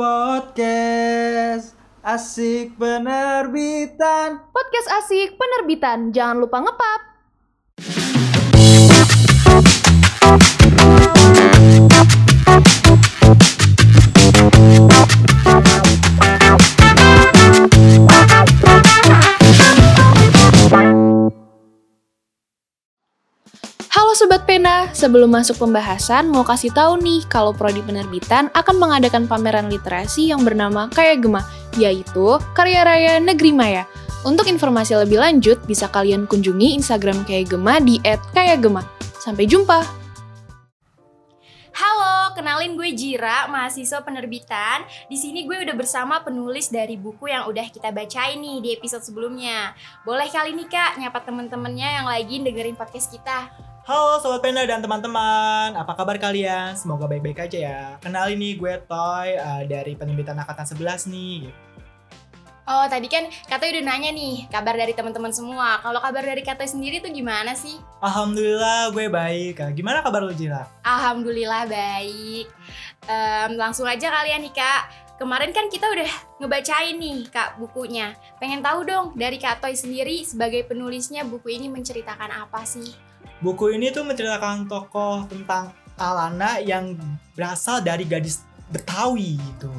Podcast Asik Penerbitan Podcast asik penerbitan. Jangan lupa ngepap. Sobat Pena, sebelum masuk pembahasan mau kasih tahu nih kalau Prodi Penerbitan akan mengadakan pameran literasi yang bernama Kaya Gema, yaitu Karya Raya Negeri Maya. Untuk informasi lebih lanjut bisa kalian kunjungi Instagram Kaya Gema di @kayagema. Sampai jumpa. Halo, kenalin gue Jira, mahasiswa penerbitan. Di sini gue udah bersama penulis dari buku yang udah kita bacain nih di episode sebelumnya. Boleh kali nih Kak nyapa temen-temennya yang lagi dengerin podcast kita. Halo Sobat Pena dan teman-teman Apa kabar kalian? Semoga baik-baik aja ya Kenalin nih gue Toy uh, dari penerbitan Angkatan 11 nih Oh, tadi kan Katoy udah nanya nih kabar dari teman-teman semua. Kalau kabar dari Katoy sendiri tuh gimana sih? Alhamdulillah gue baik Gimana kabar lu Jira? Alhamdulillah baik. Em, langsung aja kalian nih Kak. Kemarin kan kita udah ngebacain nih Kak bukunya. Pengen tahu dong dari Katoy sendiri sebagai penulisnya buku ini menceritakan apa sih? Buku ini tuh menceritakan tokoh tentang Alana yang berasal dari gadis Betawi gitu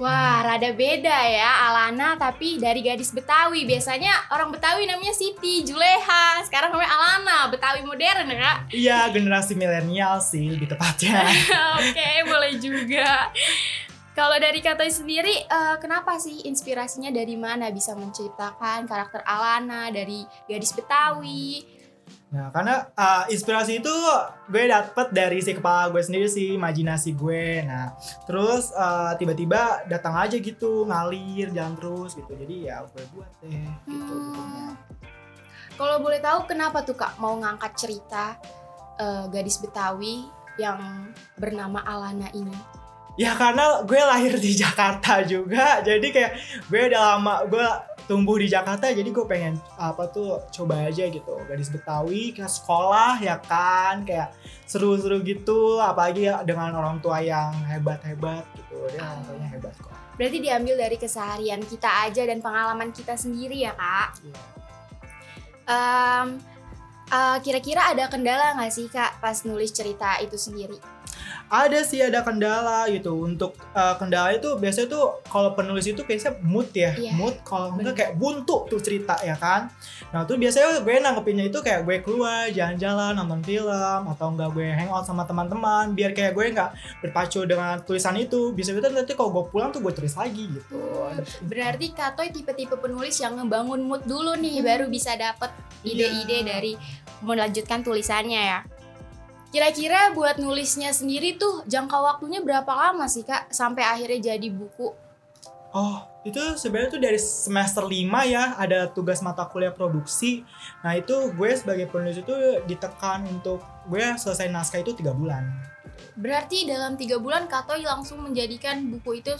Wah, rada beda ya Alana tapi dari gadis Betawi. Biasanya orang Betawi namanya Siti, Juleha. Sekarang namanya Alana, Betawi modern ya kak? Iya generasi milenial sih lebih tepatnya Oke, boleh juga. Kalau dari Katoy sendiri, eh, kenapa sih inspirasinya dari mana bisa menciptakan karakter Alana dari gadis Betawi? Nah, karena uh, inspirasi itu gue dapet dari si kepala gue sendiri sih, imajinasi gue. Nah, terus uh, tiba-tiba datang aja gitu, ngalir, jalan terus gitu. Jadi ya gue buat deh gitu. Hmm. Kalau boleh tahu kenapa tuh kak mau ngangkat cerita eh, gadis Betawi yang bernama Alana ini? Ya karena gue lahir di Jakarta juga, jadi kayak gue udah lama gue tumbuh di Jakarta, jadi gue pengen apa tuh coba aja gitu, gadis Betawi ke sekolah ya kan, kayak seru-seru gitu, apalagi dengan orang tua yang hebat-hebat gitu, dia orang tuanya hebat kok. Berarti diambil dari keseharian kita aja dan pengalaman kita sendiri ya kak. Iya. Em, eh, kira-kira ada kendala nggak sih kak pas nulis cerita itu sendiri? Ada sih ada kendala gitu. Untuk uh, kendala itu biasanya tuh kalau penulis itu biasanya mood ya. Iya, mood kalau enggak kayak buntu tuh cerita ya kan? Nah tuh biasanya gue nanggepinnya itu kayak gue keluar jalan-jalan nonton film atau enggak gue hangout sama teman-teman biar kayak gue nggak berpacu dengan tulisan itu. Bisa bisa nanti kalau gue pulang tuh gue tulis lagi gitu. Ada- Berarti Katoy tipe-tipe penulis yang ngebangun mood dulu nih baru bisa dapet ide-ide Iya. dari melanjutkan tulisannya ya. Kira-kira buat nulisnya sendiri tuh jangka waktunya berapa lama sih kak sampai akhirnya jadi buku? Oh, itu sebenarnya tuh dari semester 5 ya, ada tugas mata kuliah produksi. Nah, itu gue sebagai penulis itu ditekan untuk gue selesai naskah itu tiga bulan. Berarti dalam tiga bulan Katoy langsung menjadikan buku itu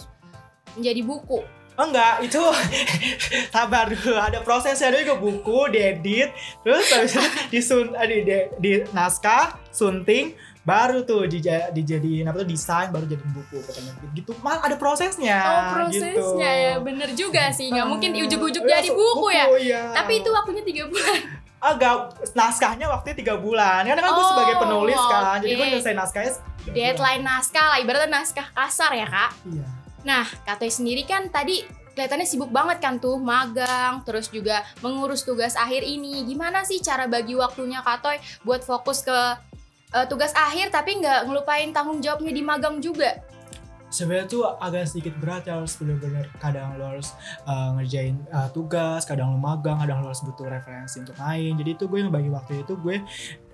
menjadi buku. Oh enggak, itu sabar dulu, ada prosesnya ada juga buku, diedit, terus habis itu disun, eh, di, di, di naskah, sunting, baru tuh dija, dijadiin apa tuh desain, baru jadi buku katanya gitu. Mal ada prosesnya. oh prosesnya gitu. ya bener juga sih nggak mungkin Ah, ujuk-ujuk iya, jadi so- buku ya. iya. Tapi itu waktunya tiga bulan. agak naskahnya waktunya tiga bulan karena kan gue Oh, sebagai penulis kan jadi gue nyelesain naskahnya bulan. Deadline naskah lah, ibaratnya naskah kasar ya kak. iya Nah, Katoy sendiri kan tadi kelihatannya sibuk banget kan tuh magang, terus juga mengurus tugas akhir ini. Gimana sih cara bagi waktunya Katoy buat fokus ke eh, tugas akhir tapi nggak ngelupain tanggung jawabnya di magang juga? sebenarnya tuh agak sedikit berat ya harus bener-bener kadang lo harus uh, ngerjain uh, tugas kadang lo magang kadang lo harus butuh referensi untuk main jadi itu gue ngebagi waktu itu gue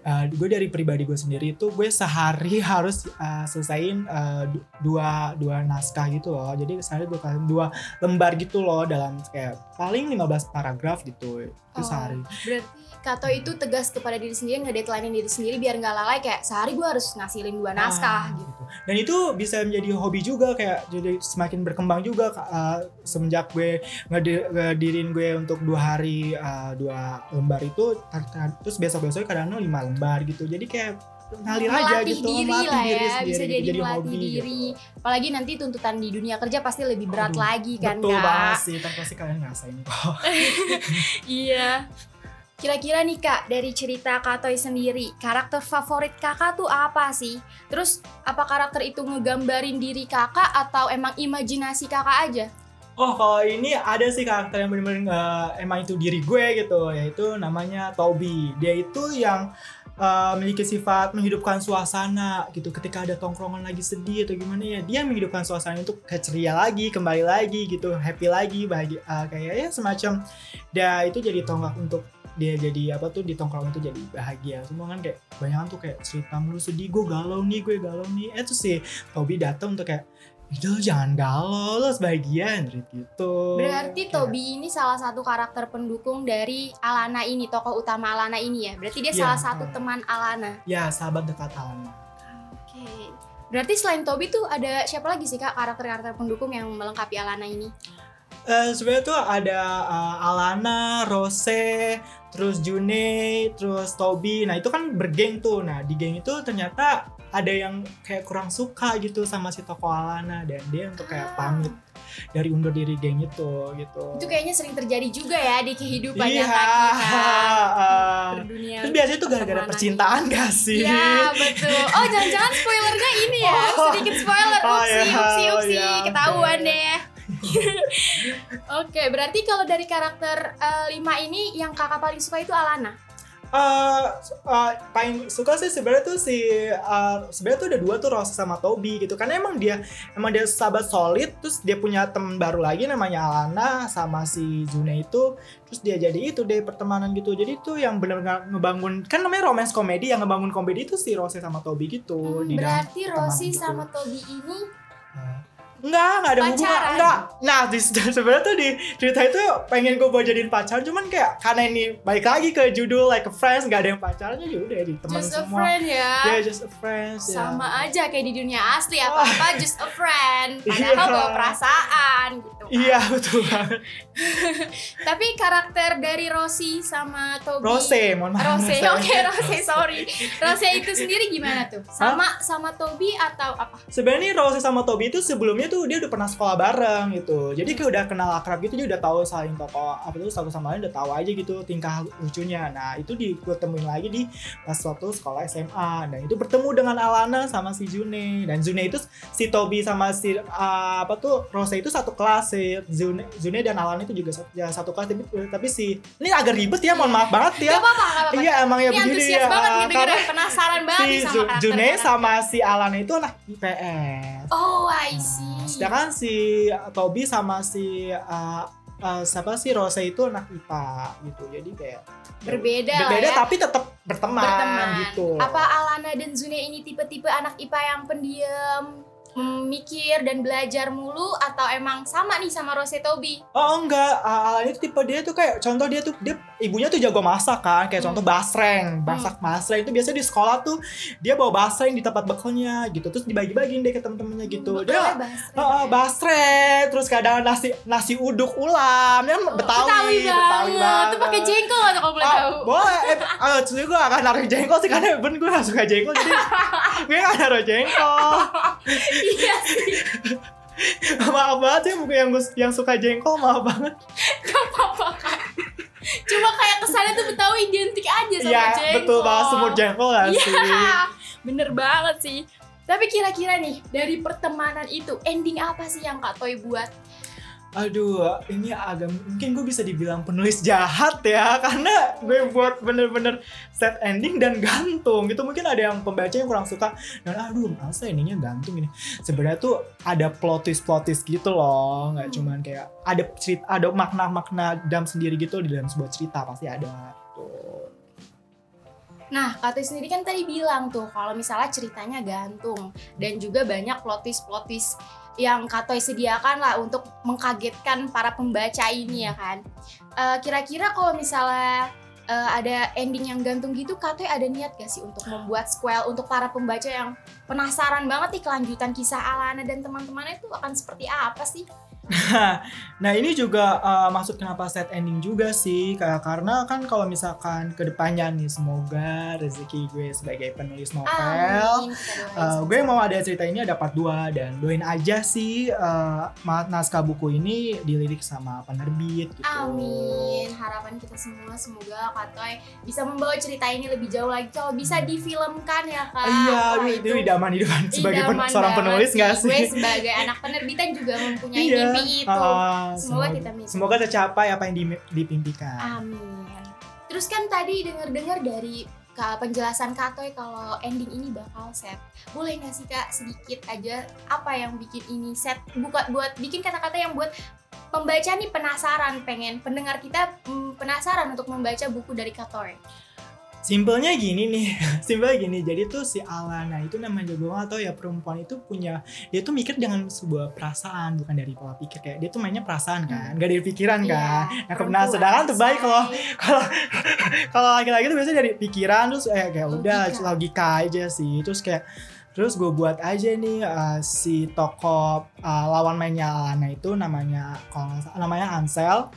uh, gue dari pribadi gue sendiri itu gue sehari harus uh, selesaiin uh, du- dua dua naskah gitu loh jadi sehari dua kali- dua lembar gitu loh dalam kayak paling 15 paragraf gitu itu Oh. sehari Berarti Kato itu tegas kepada diri sendiri, nge-deadline diri sendiri biar nggak lalai kayak sehari gue harus ngasilin dua naskah Ah, gitu. Dan itu bisa menjadi hobi juga kayak jadi semakin berkembang juga uh, semenjak gue ngedi- ngedirin gue untuk dua hari uh, dua lembar itu terus besok besoknya kadang lima lembar gitu. Jadi kayak ngalir aja gitu diri melatih lah diri ya sendiri bisa gitu, jadi, melatih hobi diri. gitu. apalagi nanti tuntutan di dunia kerja pasti lebih berat Aduh, lagi kan betul kak. banget sih tapi pasti kalian ngerasain kok. Iya kira-kira nih kak dari cerita Kak Toy sendiri karakter favorit kakak tuh apa sih? Terus apa karakter itu ngegambarin diri kakak atau emang imajinasi kakak aja? Oh kalau ini ada sih karakter yang bener-bener nggak- emang itu diri gue gitu yaitu namanya Toby. Dia itu yang uh, memiliki sifat menghidupkan suasana gitu ketika ada tongkrongan lagi sedih atau gimana ya dia menghidupkan suasana untuk kayak ceria lagi kembali lagi gitu happy lagi bahagia uh, kayak ya semacam. Dia itu jadi tonggak untuk dia jadi apa tuh di tongkrongan itu jadi bahagia semua kan kayak banyak tuh kayak cerita mulu sedih gue galau nih gue galau nih eh tuh si Toby datang untuk kayak itu jangan galau lo harus bahagia Andrit gitu Berarti Kayak- Toby ini salah satu karakter pendukung dari Alana ini, tokoh utama Alana ini ya. Berarti dia Iya, salah satu betul. teman Alana. ya sahabat dekat Alana Oke. Berarti selain Toby tuh ada siapa lagi sih Kak karakter-karakter pendukung yang melengkapi Alana ini? Eh sebenarnya tuh ada uh, Alana, Rose, terus June, terus Toby. Nah itu kan bergeng tuh. Nah di geng itu ternyata ada yang kayak kurang suka gitu sama si tokoh Alana dan dia untuk kayak Ah. pamit dari undur diri geng itu gitu. Itu kayaknya sering terjadi juga ya di kehidupan iya. nyata kita. uh, Berdunia. terus biasanya tuh gara-gara percintaan gak sih? Iya betul. Oh jangan-jangan spoilernya ini ya, Oh. sedikit spoiler. Oh, Upsi, ya. upsi, Oh, upsi, ya, ketahuan oke. deh. Oke, berarti kalau dari karakter eh, lima ini yang kakak paling suka itu Alana. Eh, eh, paling suka sih sebenarnya tuh si eh, sebenarnya tuh ada dua tuh Rose sama Toby gitu karena emang dia emang dia sahabat solid terus dia punya teman baru lagi namanya Alana sama si June itu terus dia jadi itu deh pertemanan gitu jadi itu yang benar-benar ngebangun kan namanya romance komedi yang ngebangun komedi itu si Rose sama Toby gitu Hmm, berarti Rosi gitu. sama Toby ini Enggak, enggak ada hubungan, enggak. Nah, di, sebenarnya tuh di cerita itu pengen gue buat jadiin pacaran, cuman kayak karena ini balik lagi ke judul like a friends, enggak ada yang pacarannya ya udah jadi teman just a semua. friend ya. Ya, just a friends. ya. Sama aja kayak di dunia asli apa-apa just a friend. Padahal Iya. bawa perasaan gitu. kan. Iya, betul banget. Tapi karakter dari Rosi sama Toby Rose, mohon maaf. Rose, oke Rose, sorry. Rose itu sendiri gimana tuh? Sama sama Toby atau apa? Sebenarnya Rose sama Toby itu sebelumnya tuh dia udah pernah sekolah bareng gitu. Jadi kayak udah kenal akrab gitu, dia udah tahu saling tokoh apa tuh satu sama lain udah tahu aja gitu tingkah lucunya. Nah, itu di gue temuin lagi di pas waktu sekolah SMA. Dan itu bertemu dengan Alana sama si June. Dan June itu si Toby sama si uh, apa tuh Rose itu satu kelas si June, June dan Alana itu juga satu, ya, satu kelas tapi, tapi si ini agak ribet ya, mohon maaf banget ya. Iya emang ya Ini begini ya. banget nih penasaran banget si sama. June sama si Alana itu anak IPS. Oh, I Nah, see. sedangkan si Toby sama si uh, uh, siapa sih Rose itu anak IPA gitu. Jadi kayak berbeda, berbeda ya. tapi tetap berteman, berteman. gitu. Apa Alana dan Zune ini tipe-tipe anak IPA yang pendiam, mikir dan belajar mulu atau emang sama nih sama Rose Toby? Oh enggak, uh, Alana itu tipe dia tuh kayak contoh dia tuh dia ibunya tuh jago masak kan, kayak Hmm. contoh basreng, masak basreng itu biasanya di sekolah tuh dia bawa basreng di tempat bekalnya gitu, terus dibagi-bagiin deh ke temen-temennya gitu. Betul Dia ya, Bas? Heeh, basreng, terus kadang nasi nasi uduk ulam, kan Betawi, Betawi banget. Tuh pakai jengkol atau kalau boleh Ah, tahu? boleh. Eh, uh, gue gak akan naruh jengkol sih karena ben gue gak suka jengkol jadi gue gak naruh jengkol. iya sih, maaf banget ya mungkin yang gus- yang suka jengkol maaf banget. gak apa-apa. Cuma kayak kesannya tuh Betawi identik aja sama Iya jengkol. betul banget semur jengkol gak Iya, sih? bener banget sih. Tapi kira-kira nih dari pertemanan itu ending apa sih yang Kak Toy buat? Aduh, ini agak mungkin gue bisa dibilang penulis jahat ya karena gue buat bener-bener set ending dan gantung. Gitu mungkin ada yang pembaca yang kurang suka dan aduh masa ininya gantung ini. Sebenarnya tuh ada plot twist plot twist gitu loh nggak Hmm. cuman kayak ada cerita ada makna-makna dalam sendiri gitu di dalam sebuah cerita pasti ada. Tuh Nah, Kak Toy sendiri kan tadi bilang tuh kalau misalnya ceritanya gantung dan juga banyak plot twist plot twist yang Kak Toy sediakan lah untuk mengkagetkan para pembaca ini ya kan. Eh, Kira-kira kalau misalnya eh, ada ending yang gantung gitu, Kak Toy ada niat gak sih untuk membuat sequel untuk para pembaca yang penasaran banget nih kelanjutan kisah Alana dan teman-temannya itu akan seperti apa sih? nah ini juga uh, maksud kenapa set ending juga sih karena kan kalau misalkan ke depannya nih semoga rezeki gue sebagai penulis novel uh, gue mau ada cerita ini ada part 2 dan doain aja sih uh, naskah buku ini dilirik sama penerbit gitu Amin. Harapan kita semua semoga Katoy bisa membawa cerita ini lebih jauh lagi. Kalau bisa difilmkan ya kak. iya itu idaman idaman sebagai pen- idaman seorang penulis nggak sih Gue sebagai anak penerbitan juga mempunyai Iya. Mimpi itu. uh, Semoga kita mimpi. semoga tercapai apa yang di- dipimpikan Amin. Terus kan tadi dengar-dengar dari Kak, penjelasan Katoy kalau ending ini bakal set. Boleh nggak sih Kak sedikit aja apa yang bikin ini set? Buka buat bikin kata-kata yang buat pembaca nih penasaran, pengen pendengar kita mm, penasaran untuk membaca buku dari Katoy. Simpelnya gini nih, simpelnya gini. Jadi tuh si Alana itu namanya gue gak tau ya perempuan itu punya dia tuh mikir dengan sebuah perasaan bukan dari pola pikir kayak dia tuh mainnya perasaan kan, gak dari pikiran kan. Iya, Nah, perempuan, nah sedangkan tuh baik kalau kalau kalau laki-laki tuh biasanya dari pikiran terus eh, kayak udah Logika. logika aja sih. Terus kayak terus gue buat aja nih uh, si tokoh uh, lawan mainnya Alana itu namanya kalau namanya Ansel.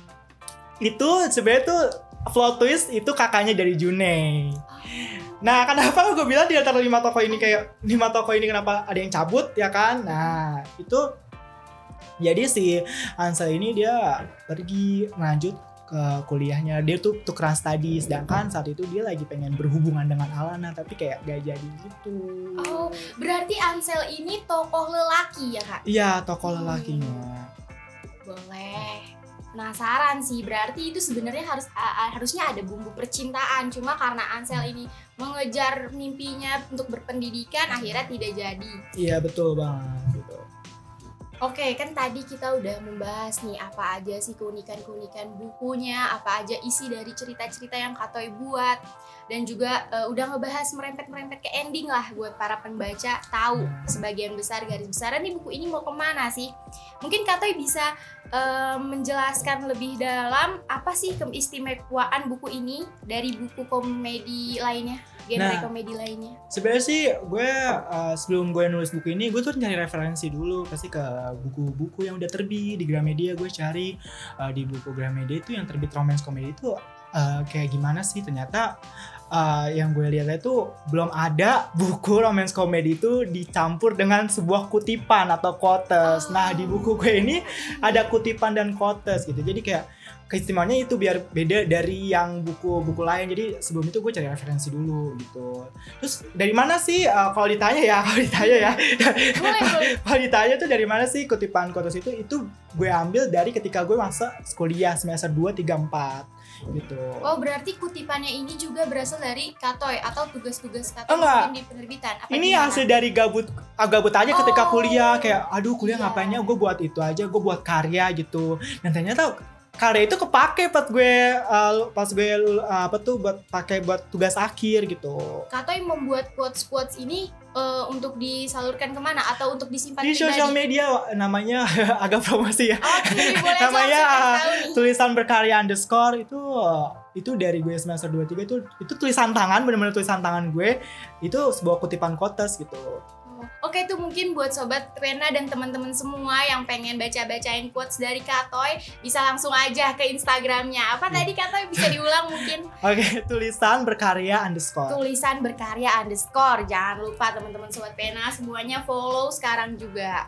Itu sebenarnya tuh plot twist itu kakaknya dari Junei. Nah, kenapa gue bilang di antara lima tokoh ini kayak lima tokoh ini kenapa ada yang cabut ya kan? Nah, itu jadi si Ansel ini dia pergi lanjut ke kuliahnya. Dia tuh tukeran studi sedangkan saat itu dia lagi pengen berhubungan dengan Alana tapi kayak gak jadi gitu. Oh, berarti Ansel ini tokoh lelaki ya Kak? Iya, tokoh lelakinya. Boleh. Penasaran sih, berarti itu sebenarnya harus a- harusnya ada bumbu percintaan. Cuma karena Ansel ini mengejar mimpinya untuk berpendidikan, akhirnya tidak jadi. Iya, betul banget gitu. Oke, kan tadi kita udah membahas nih apa aja sih keunikan-keunikan bukunya, apa aja isi dari cerita-cerita yang Katoy buat, dan juga eh, udah ngebahas merempet-merempet ke ending lah buat para pembaca tahu sebagian besar garis besar nih buku ini mau ke mana sih. Mungkin Katoy bisa eh, menjelaskan lebih dalam apa sih keistimewaan buku ini dari buku komedi lainnya, genre Nah. komedi lainnya. Sebenarnya sih gue uh, sebelum gue nulis buku ini gue tuh nyari referensi dulu pasti ke buku-buku yang udah terbit di Gramedia gue cari uh, di buku Gramedia itu yang terbit romance komedi itu uh, kayak gimana sih ternyata uh, yang gue lihat itu belum ada buku romance komedi itu dicampur dengan sebuah kutipan atau quotes. Nah di buku gue ini ada kutipan dan quotes gitu jadi kayak keistimewaannya itu biar beda dari yang buku-buku lain jadi sebelum itu gue cari referensi dulu gitu terus dari mana sih uh, kalau ditanya ya kalau ditanya ya kalau ditanya tuh dari mana sih kutipan quotes itu itu gue ambil dari ketika gue masa kuliah semester 2, 3, 4 gitu Oh berarti kutipannya ini juga berasal dari Katoy atau tugas-tugas Katoy Enggak. mungkin di penerbitan? Apa ini hasil dari gabut ah, gabut aja ketika Oh. kuliah kayak aduh kuliah Iya. ngapainnya gue buat itu aja gue buat karya gitu dan ternyata karya itu kepake pas gue uh, pas gue uh, apa tuh buat pakai buat tugas akhir gitu. Katoy membuat quotes-quotes ini eh, untuk disalurkan ke mana? Atau untuk disimpan di sosial media namanya agak promosi ya. Oke, boleh Namanya, nih. tulisan berkarya underscore itu itu dari gue semester 23 itu itu tulisan tangan bener-bener tulisan tangan gue. Itu sebuah kutipan quotes gitu Oke tuh mungkin buat sobat Rena dan teman-teman semua yang pengen baca-bacain quotes dari Katoy bisa langsung aja ke Instagramnya. Apa tadi Katoy bisa diulang mungkin? oke tulisan berkarya underscore Tulisan berkarya underscore. Jangan lupa teman-teman sobat pena semuanya follow sekarang juga.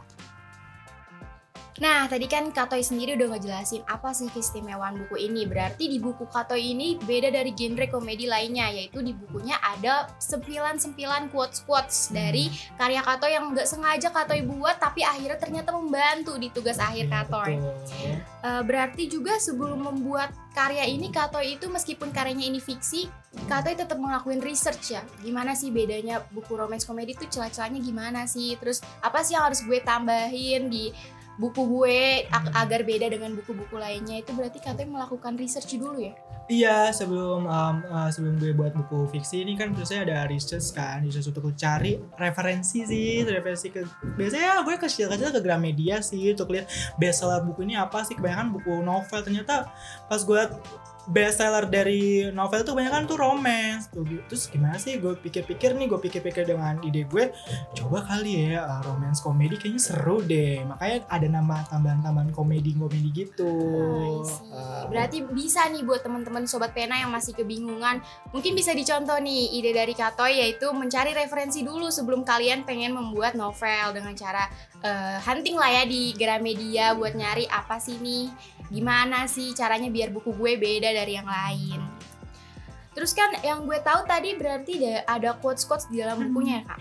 Nah, tadi kan Katoy sendiri udah ngejelasin apa sih keistimewaan buku ini. Berarti di buku Katoy ini beda dari genre komedi lainnya, yaitu di bukunya ada sempilan-sempilan quotes-quotes dari karya Katoy yang nggak sengaja Katoy buat, tapi akhirnya ternyata membantu di tugas akhir Katoy. Betul. Eh, berarti juga sebelum membuat karya ini Katoy itu meskipun karyanya ini fiksi, Katoy tetap ngelakuin research ya. Gimana sih bedanya buku romance komedi itu celah-celahnya gimana sih? Terus apa sih yang harus gue tambahin di buku gue ag- agar beda dengan buku-buku lainnya? Itu berarti Katoy melakukan research dulu ya? Iya sebelum um, uh, sebelum gue buat buku fiksi ini kan biasanya ada research kan research untuk cari referensi sih referensi ke biasanya gue kecil-kecil ke Gramedia sih untuk lihat bestseller buku ini apa sih kebanyakan buku novel ternyata pas gue bestseller dari novel tuh kebanyakan tuh romance tuh terus gimana sih gue pikir-pikir nih gue pikir-pikir dengan ide gue coba kali ya uh, romance komedi kayaknya seru deh makanya ada nama tambahan-tambahan komedi-komedi gitu. Oh, I see. Uh, Berarti bisa nih buat teman-teman sobat pena yang masih kebingungan, mungkin bisa dicontoh nih ide dari Katoy yaitu mencari referensi dulu sebelum kalian pengen membuat novel dengan cara eh, hunting lah ya di Gramedia buat nyari apa sih nih, gimana sih caranya biar buku gue beda dari yang lain. Terus kan yang gue tahu tadi berarti da- ada quotes-quotes di dalam bukunya ya kak.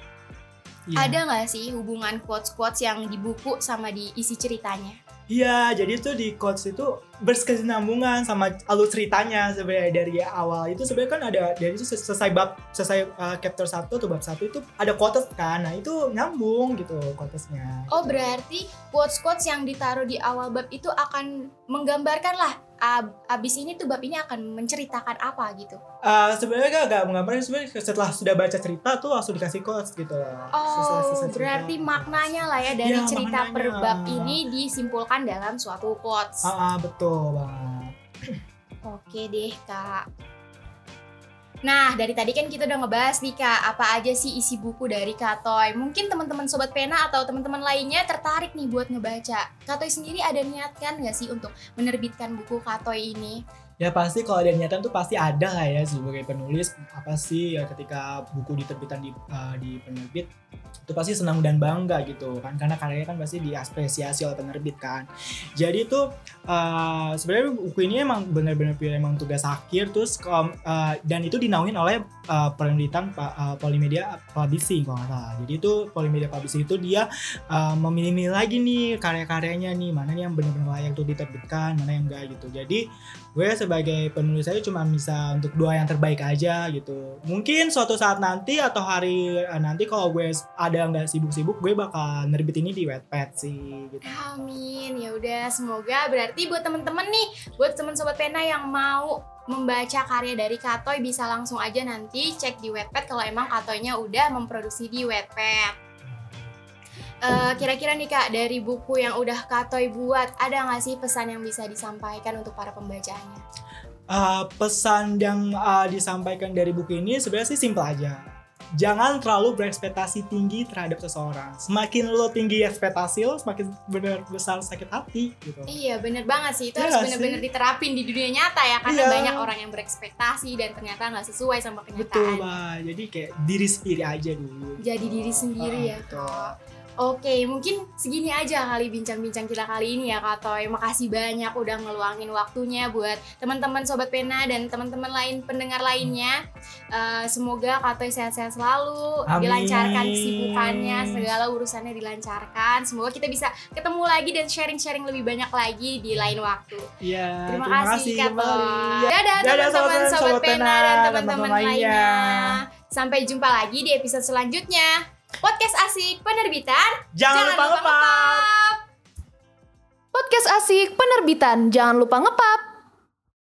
iya. Ada nggak sih hubungan quotes-quotes yang di buku sama di isi ceritanya? Iya, jadi itu di quotes itu berkesinambungan sama alur ceritanya sebenarnya dari awal itu sebenarnya kan ada dari itu selesai bab selesai uh, chapter 1 atau bab 1 itu ada quotes kan. Nah, itu nyambung gitu quotesnya. Oh berarti quotes-quotes yang ditaruh di awal bab itu akan menggambarkan lah ab- abis ini tuh bab ini akan menceritakan apa gitu. Uh, sebenarnya gak, gak menggambarkan sebenarnya setelah sudah baca cerita tuh langsung dikasih quotes gitu loh. Setelah Oh cerita. berarti maknanya lah ya dari Iya, cerita per maknanya. bab ini disimpulkan dalam suatu quotes. Ah, ah, betul Oke deh kak. Nah dari tadi kan kita udah ngebahas nih kak apa aja sih isi buku dari Katoy. Mungkin teman-teman sobat pena atau teman-teman lainnya tertarik nih buat ngebaca. Katoy sendiri ada niat kan nggak sih untuk menerbitkan buku Katoy ini? Ya pasti kalau ada niatan tuh pasti ada lah ya sebagai penulis apa sih ya ketika buku diterbitan di uh, di penerbit itu pasti senang dan bangga gitu kan karena karyanya kan pasti diapresiasi oleh penerbit kan. Jadi itu uh, sebenarnya buku ini emang benar-benar emang tugas akhir terus uh, dan itu dinaungin oleh uh, penerbitan uh, Polymedia Publishing kalau nggak salah. Jadi itu Polymedia Publishing itu dia uh, memilih-milih lagi nih karya-karyanya nih mana nih yang benar-benar layak untuk diterbitkan mana yang enggak gitu. Jadi gue sebagai penulis aja cuma bisa untuk dua yang terbaik aja gitu mungkin suatu saat nanti atau hari eh, nanti kalau gue ada nggak sibuk-sibuk gue bakal nerbit ini di Wattpad sih gitu Amin. Ya udah, semoga berarti buat temen-temen nih, buat temen sobat pena yang mau membaca karya dari Katoy bisa langsung aja nanti cek di Wattpad kalau emang Katoynya udah memproduksi di Wattpad. Eh, kira-kira nih kak dari buku yang udah Katoy buat ada nggak sih pesan yang bisa disampaikan untuk para pembacanya? Eh, pesan yang eh, disampaikan dari buku ini sebenarnya sih simpel aja jangan terlalu berekspektasi tinggi terhadap seseorang semakin lo tinggi ekspektasi lo semakin benar besar sakit hati gitu Iya bener banget sih itu Iya harus bener-bener sih? diterapin di dunia nyata ya karena Iya. banyak orang yang berekspektasi dan ternyata nggak sesuai sama betul kenyataan. bah jadi kayak diri sendiri aja dulu Jadi diri sendiri Ah, ya betul. kak. Oke mungkin segini aja kali bincang-bincang kita kali ini ya kak Toy. Makasih banyak udah ngeluangin waktunya buat teman-teman sobat pena dan teman-teman lain pendengar lainnya. Eh, semoga kak Toy sehat-sehat selalu, Amin. dilancarkan kesibukannya, segala urusannya dilancarkan. Semoga kita bisa ketemu lagi dan sharing-sharing lebih banyak lagi di lain waktu. Iya, Terima, kasih, Kak. Toy. Ya, Dadah teman-teman sobat- sobat pena dan teman-teman lainnya. lainnya. Sampai jumpa lagi di episode selanjutnya. Podcast asik penerbitan. Jangan, lupa ngepap. Podcast asik penerbitan, jangan lupa ngepap.